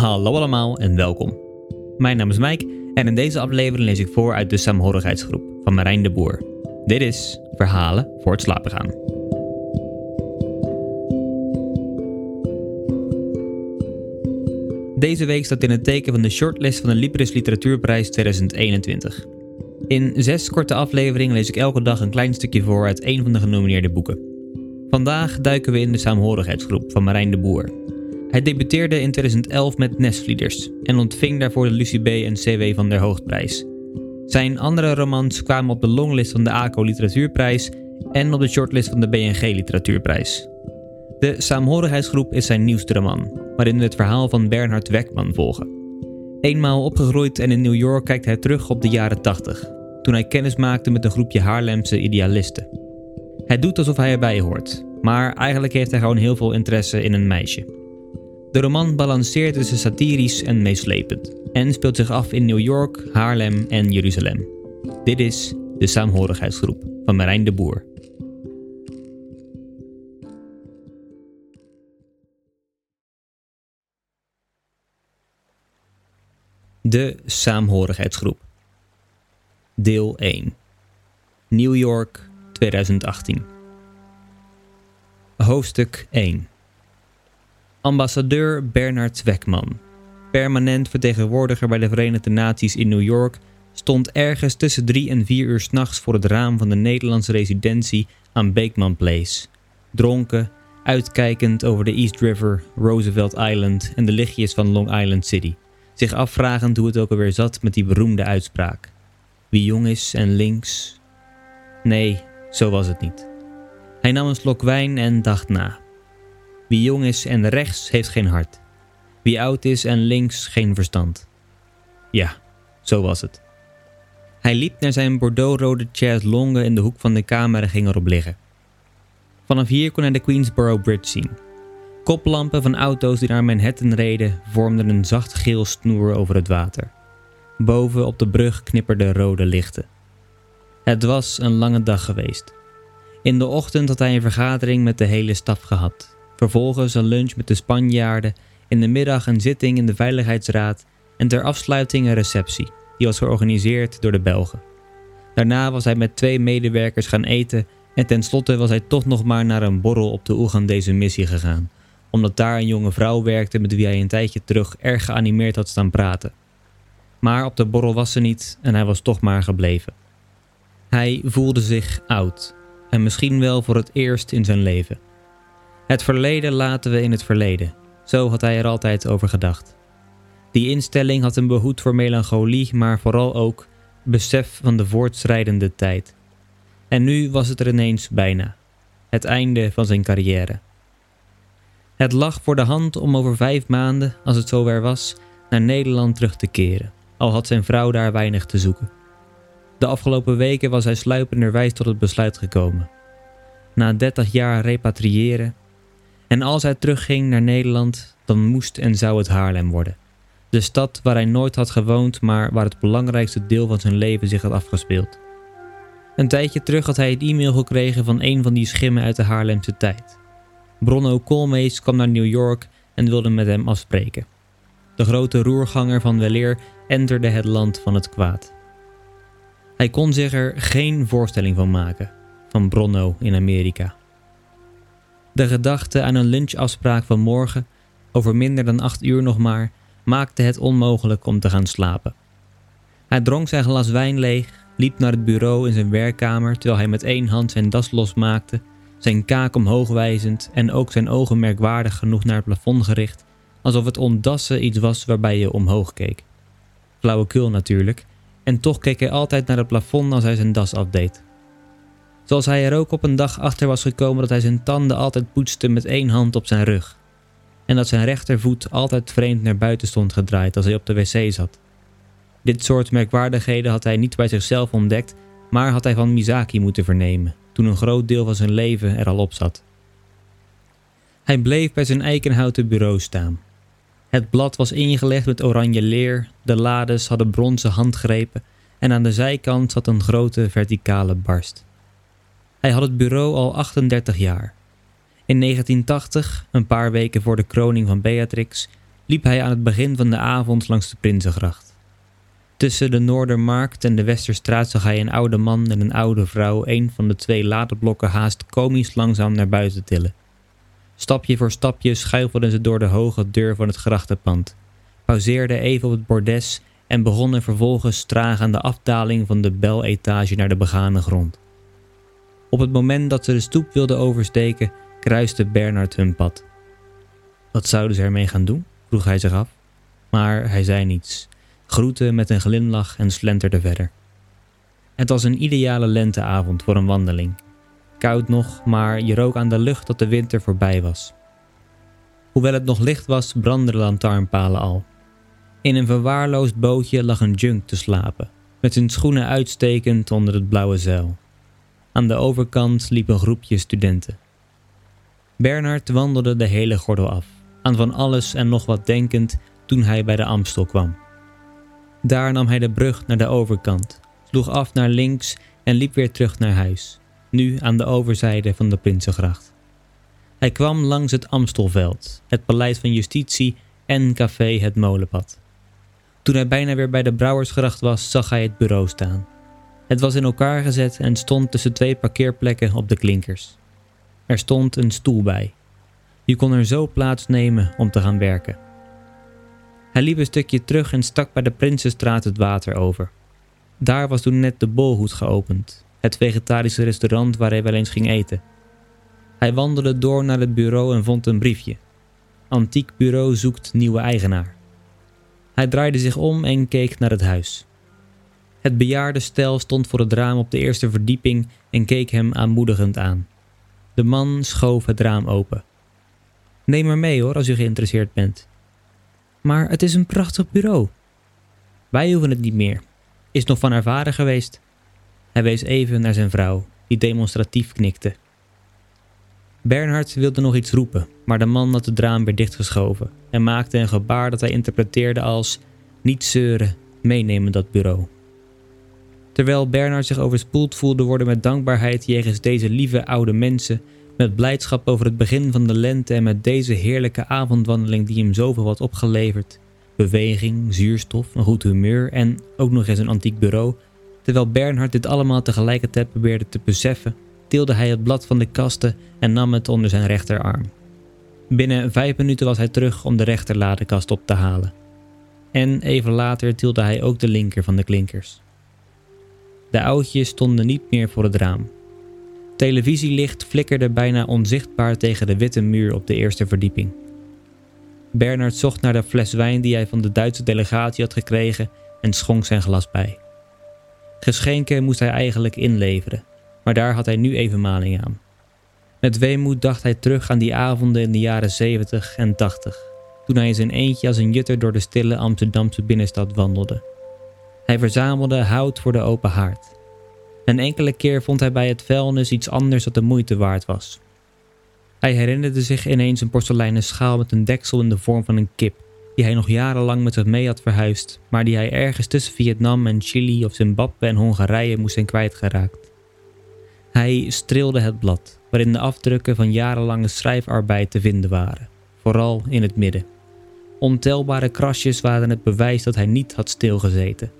Hallo allemaal en welkom. Mijn naam is Mike en in deze aflevering lees ik voor uit de Saamhorigheidsgroep van Marijn de Boer. Dit is Verhalen voor het slapen gaan. Deze week staat in het teken van de shortlist van de Libris Literatuurprijs 2021. In zes korte afleveringen lees ik elke dag een klein stukje voor uit een van de genomineerde boeken. Vandaag duiken we in de Saamhorigheidsgroep van Marijn de Boer. Hij debuteerde in 2011 met Nestvlieders en ontving daarvoor de Lucie B. en C.W. van der Hoogtprijs. Zijn andere romans kwamen op de longlist van de ACO Literatuurprijs en op de shortlist van de BNG Literatuurprijs. De Saamhorigheidsgroep is zijn nieuwste roman, waarin we het verhaal van Bernhard Weckman volgen. Eenmaal opgegroeid en in New York kijkt hij terug op de jaren 80, toen hij kennis maakte met een groepje Haarlemse idealisten. Hij doet alsof hij erbij hoort, maar eigenlijk heeft hij gewoon heel veel interesse in een meisje. De roman balanceert tussen satirisch en meeslepend en speelt zich af in New York, Haarlem en Jeruzalem. Dit is de Saamhorigheidsgroep van Marijn de Boer. De Saamhorigheidsgroep. Deel 1. New York 2018. Hoofdstuk 1. Ambassadeur Bernard Weckman, permanent vertegenwoordiger bij de Verenigde Naties in New York, stond ergens tussen drie en vier uur s'nachts voor het raam van de Nederlandse residentie aan Beekman Place. Dronken, uitkijkend over de East River, Roosevelt Island en de lichtjes van Long Island City. Zich afvragend hoe het ook alweer zat met die beroemde uitspraak. Wie jong is en links. Nee, zo was het niet. Hij nam een slok wijn en dacht na. Wie jong is en rechts heeft geen hart. Wie oud is en links geen verstand. Ja, zo was het. Hij liep naar zijn bordeauxrode chaise longue in de hoek van de kamer en ging erop liggen. Vanaf hier kon hij de Queensboro Bridge zien. Koplampen van auto's die naar Manhattan reden vormden een zacht geel snoer over het water. Boven op de brug knipperden rode lichten. Het was een lange dag geweest. In de ochtend had hij een vergadering met de hele staf gehad. Vervolgens een lunch met de Spanjaarden, in de middag een zitting in de Veiligheidsraad en ter afsluiting een receptie, die was georganiseerd door de Belgen. Daarna was hij met twee medewerkers gaan eten en tenslotte was hij toch nog maar naar een borrel op de Oegandese missie gegaan, omdat daar een jonge vrouw werkte met wie hij een tijdje terug erg geanimeerd had staan praten. Maar op de borrel was ze niet en hij was toch maar gebleven. Hij voelde zich oud en misschien wel voor het eerst in zijn leven. Het verleden laten we in het verleden. Zo had hij er altijd over gedacht. Die instelling had hem behoed voor melancholie, maar vooral ook besef van de voortschrijdende tijd. En nu was het er ineens bijna. Het einde van zijn carrière. Het lag voor de hand om over vijf maanden, als het zover was, naar Nederland terug te keren, al had zijn vrouw daar weinig te zoeken. De afgelopen weken was hij sluipenderwijs tot het besluit gekomen. Na dertig jaar repatriëren en als hij terugging naar Nederland, dan moest en zou het Haarlem worden. De stad waar hij nooit had gewoond, maar waar het belangrijkste deel van zijn leven zich had afgespeeld. Een tijdje terug had hij een e-mail gekregen van een van die schimmen uit de Haarlemse tijd. Bronno Koolmees kwam naar New York en wilde met hem afspreken. De grote roerganger van weleer enterde het land van het kwaad. Hij kon zich er geen voorstelling van maken, van Bronno in Amerika. De gedachte aan een lunchafspraak van morgen, over minder dan acht uur nog maar, maakte het onmogelijk om te gaan slapen. Hij dronk zijn glas wijn leeg, liep naar het bureau in zijn werkkamer terwijl hij met één hand zijn das losmaakte, zijn kaak omhoog wijzend en ook zijn ogen merkwaardig genoeg naar het plafond gericht, alsof het ontdassen iets was waarbij je omhoog keek. Flauwekul natuurlijk, en toch keek hij altijd naar het plafond als hij zijn das afdeed. Zoals hij er ook op een dag achter was gekomen dat hij zijn tanden altijd poetste met één hand op zijn rug. En dat zijn rechtervoet altijd vreemd naar buiten stond gedraaid als hij op de wc zat. Dit soort merkwaardigheden had hij niet bij zichzelf ontdekt, maar had hij van Misaki moeten vernemen, toen een groot deel van zijn leven er al op zat. Hij bleef bij zijn eikenhouten bureau staan. Het blad was ingelegd met oranje leer, de lades hadden bronzen handgrepen en aan de zijkant zat een grote verticale barst. Hij had het bureau al 38 jaar. In 1980, een paar weken voor de kroning van Beatrix, liep hij aan het begin van de avond langs de Prinsengracht. Tussen de Noordermarkt en de Westerstraat zag hij een oude man en een oude vrouw een van de twee laderblokken haast komisch langzaam naar buiten tillen. Stapje voor stapje schuifelden ze door de hoge deur van het grachtenpand, pauzeerden even op het bordes en begonnen vervolgens traag aan de afdaling van de beletage naar de begane grond. Op het moment dat ze de stoep wilden oversteken, kruiste Bernard hun pad. Wat zouden ze ermee gaan doen? vroeg hij zich af. Maar hij zei niets, groette met een glimlach en slenterde verder. Het was een ideale lenteavond voor een wandeling. Koud nog, maar je rook aan de lucht dat de winter voorbij was. Hoewel het nog licht was, brandden de lantaarnpalen al. In een verwaarloosd bootje lag een junk te slapen, met zijn schoenen uitstekend onder het blauwe zeil. Aan de overkant liep een groepje studenten. Bernard wandelde de hele gordel af, aan van alles en nog wat denkend toen hij bij de Amstel kwam. Daar nam hij de brug naar de overkant, sloeg af naar links en liep weer terug naar huis, nu aan de overzijde van de Prinsengracht. Hij kwam langs het Amstelveld, het Paleis van Justitie en café Het Molenpad. Toen hij bijna weer bij de Brouwersgracht was, zag hij het bureau staan. Het was in elkaar gezet en stond tussen twee parkeerplekken op de klinkers. Er stond een stoel bij. Je kon er zo plaatsnemen om te gaan werken. Hij liep een stukje terug en stak bij de Prinsenstraat het water over. Daar was toen net de Bolhoed geopend, het vegetarische restaurant waar hij wel eens ging eten. Hij wandelde door naar het bureau en vond een briefje. Antiek bureau zoekt nieuwe eigenaar. Hij draaide zich om en keek naar het huis. Het bejaarde stel stond voor het raam op de eerste verdieping en keek hem aanmoedigend aan. De man schoof het raam open. Neem maar mee hoor, als u geïnteresseerd bent. Maar het is een prachtig bureau. Wij hoeven het niet meer. Is nog van haar vader geweest. Hij wees even naar zijn vrouw, die demonstratief knikte. Bernhard wilde nog iets roepen, maar de man had het raam weer dichtgeschoven en maakte een gebaar dat hij interpreteerde als: niet zeuren, meenemen dat bureau. Terwijl Bernard zich overspoeld voelde worden met dankbaarheid jegens deze lieve oude mensen, met blijdschap over het begin van de lente en met deze heerlijke avondwandeling die hem zoveel had opgeleverd. Beweging, zuurstof, een goed humeur en ook nog eens een antiek bureau. Terwijl Bernhard dit allemaal tegelijkertijd probeerde te beseffen, tilde hij het blad van de kasten en nam het onder zijn rechterarm. Binnen vijf minuten was hij terug om de rechterladekast op te halen. En even later tilde hij ook de linker van de klinkers. De oudjes stonden niet meer voor het raam. Televisielicht flikkerde bijna onzichtbaar tegen de witte muur op de eerste verdieping. Bernard zocht naar de fles wijn die hij van de Duitse delegatie had gekregen en schonk zijn glas bij. Geschenken moest hij eigenlijk inleveren, maar daar had hij nu even maling aan. Met weemoed dacht hij terug aan die avonden in de jaren 70 en 80, toen hij in zijn eentje als een jutter door de stille Amsterdamse binnenstad wandelde. Hij verzamelde hout voor de open haard. Een enkele keer vond hij bij het vuilnis iets anders dat de moeite waard was. Hij herinnerde zich ineens een porseleinen schaal met een deksel in de vorm van een kip, die hij nog jarenlang met zich mee had verhuisd, maar die hij ergens tussen Vietnam en Chili of Zimbabwe en Hongarije moest zijn kwijtgeraakt. Hij streelde het blad, waarin de afdrukken van jarenlange schrijfarbeid te vinden waren, vooral in het midden. Ontelbare krasjes waren het bewijs dat hij niet had stilgezeten.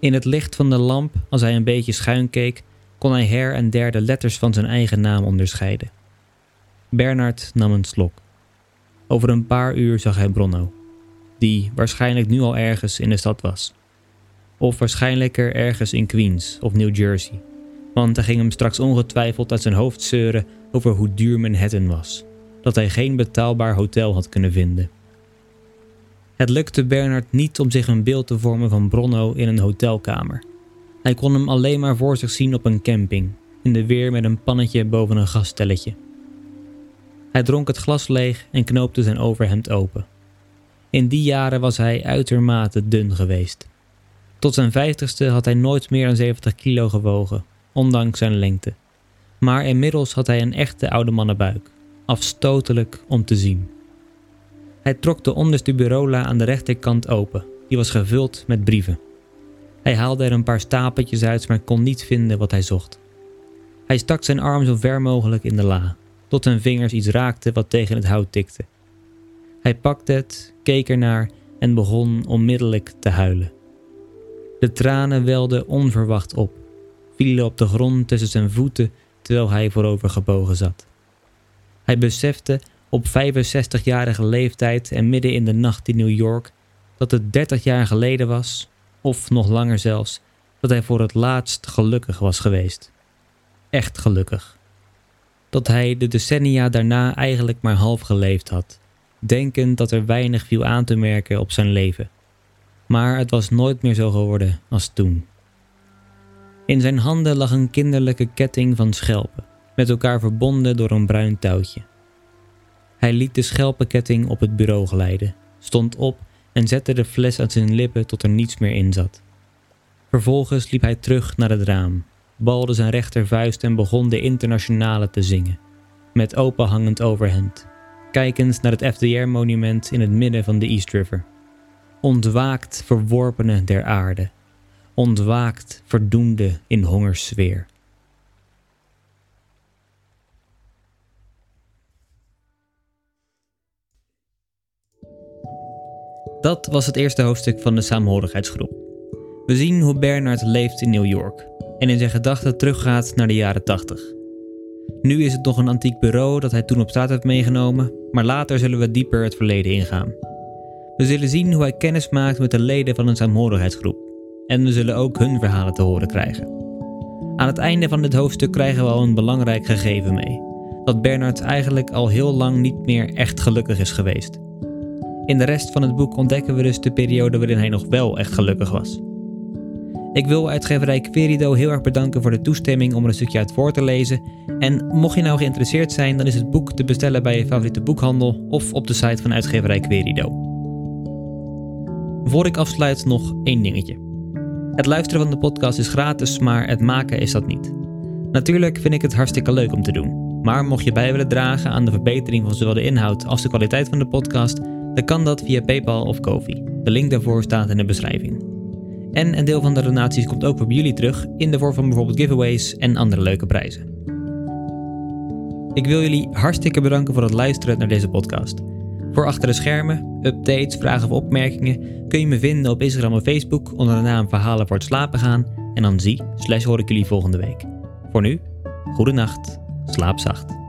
In het licht van de lamp, als hij een beetje schuin keek, kon hij her en der de letters van zijn eigen naam onderscheiden. Bernard nam een slok. Over een paar uur zag hij Bronno, die waarschijnlijk nu al ergens in de stad was. Of waarschijnlijker ergens in Queens of New Jersey, want hij ging hem straks ongetwijfeld uit zijn hoofd zeuren over hoe duur Manhattan was, dat hij geen betaalbaar hotel had kunnen vinden. Het lukte Bernard niet om zich een beeld te vormen van Bronno in een hotelkamer. Hij kon hem alleen maar voor zich zien op een camping, in de weer met een pannetje boven een gasstelletje. Hij dronk het glas leeg en knoopte zijn overhemd open. In die jaren was hij uitermate dun geweest. Tot zijn vijftigste had hij nooit meer dan 70 kilo gewogen, ondanks zijn lengte. Maar inmiddels had hij een echte oude mannenbuik, afstotelijk om te zien. Hij trok de onderste bureaula aan de rechterkant open, die was gevuld met brieven. Hij haalde er een paar stapeltjes uit, maar kon niet vinden wat hij zocht. Hij stak zijn arm zo ver mogelijk in de la, tot zijn vingers iets raakten wat tegen het hout tikte. Hij pakte het, keek ernaar en begon onmiddellijk te huilen. De tranen welden onverwacht op, vielen op de grond tussen zijn voeten terwijl hij voorover gebogen zat. Hij besefte op 65-jarige leeftijd en midden in de nacht in New York dat het 30 jaar geleden was, of nog langer zelfs, dat hij voor het laatst gelukkig was geweest. Echt gelukkig. Dat hij de decennia daarna eigenlijk maar half geleefd had, denkend dat er weinig viel aan te merken op zijn leven. Maar het was nooit meer zo geworden als toen. In zijn handen lag een kinderlijke ketting van schelpen, met elkaar verbonden door een bruin touwtje. Hij liet de schelpenketting op het bureau glijden, stond op en zette de fles aan zijn lippen tot er niets meer in zat. Vervolgens liep hij terug naar het raam, balde zijn rechtervuist en begon de internationale te zingen, met openhangend overhemd, kijkend naar het FDR-monument in het midden van de East River. Ontwaakt verworpene der aarde, ontwaakt verdoemde in hongersfeer. Dat was het eerste hoofdstuk van de saamhorigheidsgroep. We zien hoe Bernard leeft in New York en in zijn gedachten teruggaat naar de jaren 80. Nu is het nog een antiek bureau dat hij toen op straat heeft meegenomen, maar later zullen we dieper het verleden ingaan. We zullen zien hoe hij kennis maakt met de leden van een saamhorigheidsgroep en we zullen ook hun verhalen te horen krijgen. Aan het einde van dit hoofdstuk krijgen we al een belangrijk gegeven mee: dat Bernard eigenlijk al heel lang niet meer echt gelukkig is geweest. In de rest van het boek ontdekken we dus de periode waarin hij nog wel echt gelukkig was. Ik wil uitgeverij Querido heel erg bedanken voor de toestemming om er een stukje uit voor te lezen. En mocht je nou geïnteresseerd zijn, dan is het boek te bestellen bij je favoriete boekhandel of op de site van uitgeverij Querido. Voor ik afsluit nog één dingetje. Het luisteren van de podcast is gratis, maar het maken is dat niet. Natuurlijk vind ik het hartstikke leuk om te doen. Maar mocht je bij willen dragen aan de verbetering van zowel de inhoud als de kwaliteit van de podcast, dan kan dat via PayPal of Kofi. De link daarvoor staat in de beschrijving. En een deel van de donaties komt ook voor jullie terug in de vorm van bijvoorbeeld giveaways en andere leuke prijzen. Ik wil jullie hartstikke bedanken voor het luisteren naar deze podcast. Voor achter de schermen, updates, vragen of opmerkingen kun je me vinden op Instagram en Facebook onder de naam Verhalen voor het slapen gaan. En dan zie slash hoor ik jullie volgende week. Voor nu, goede nacht, slaap zacht.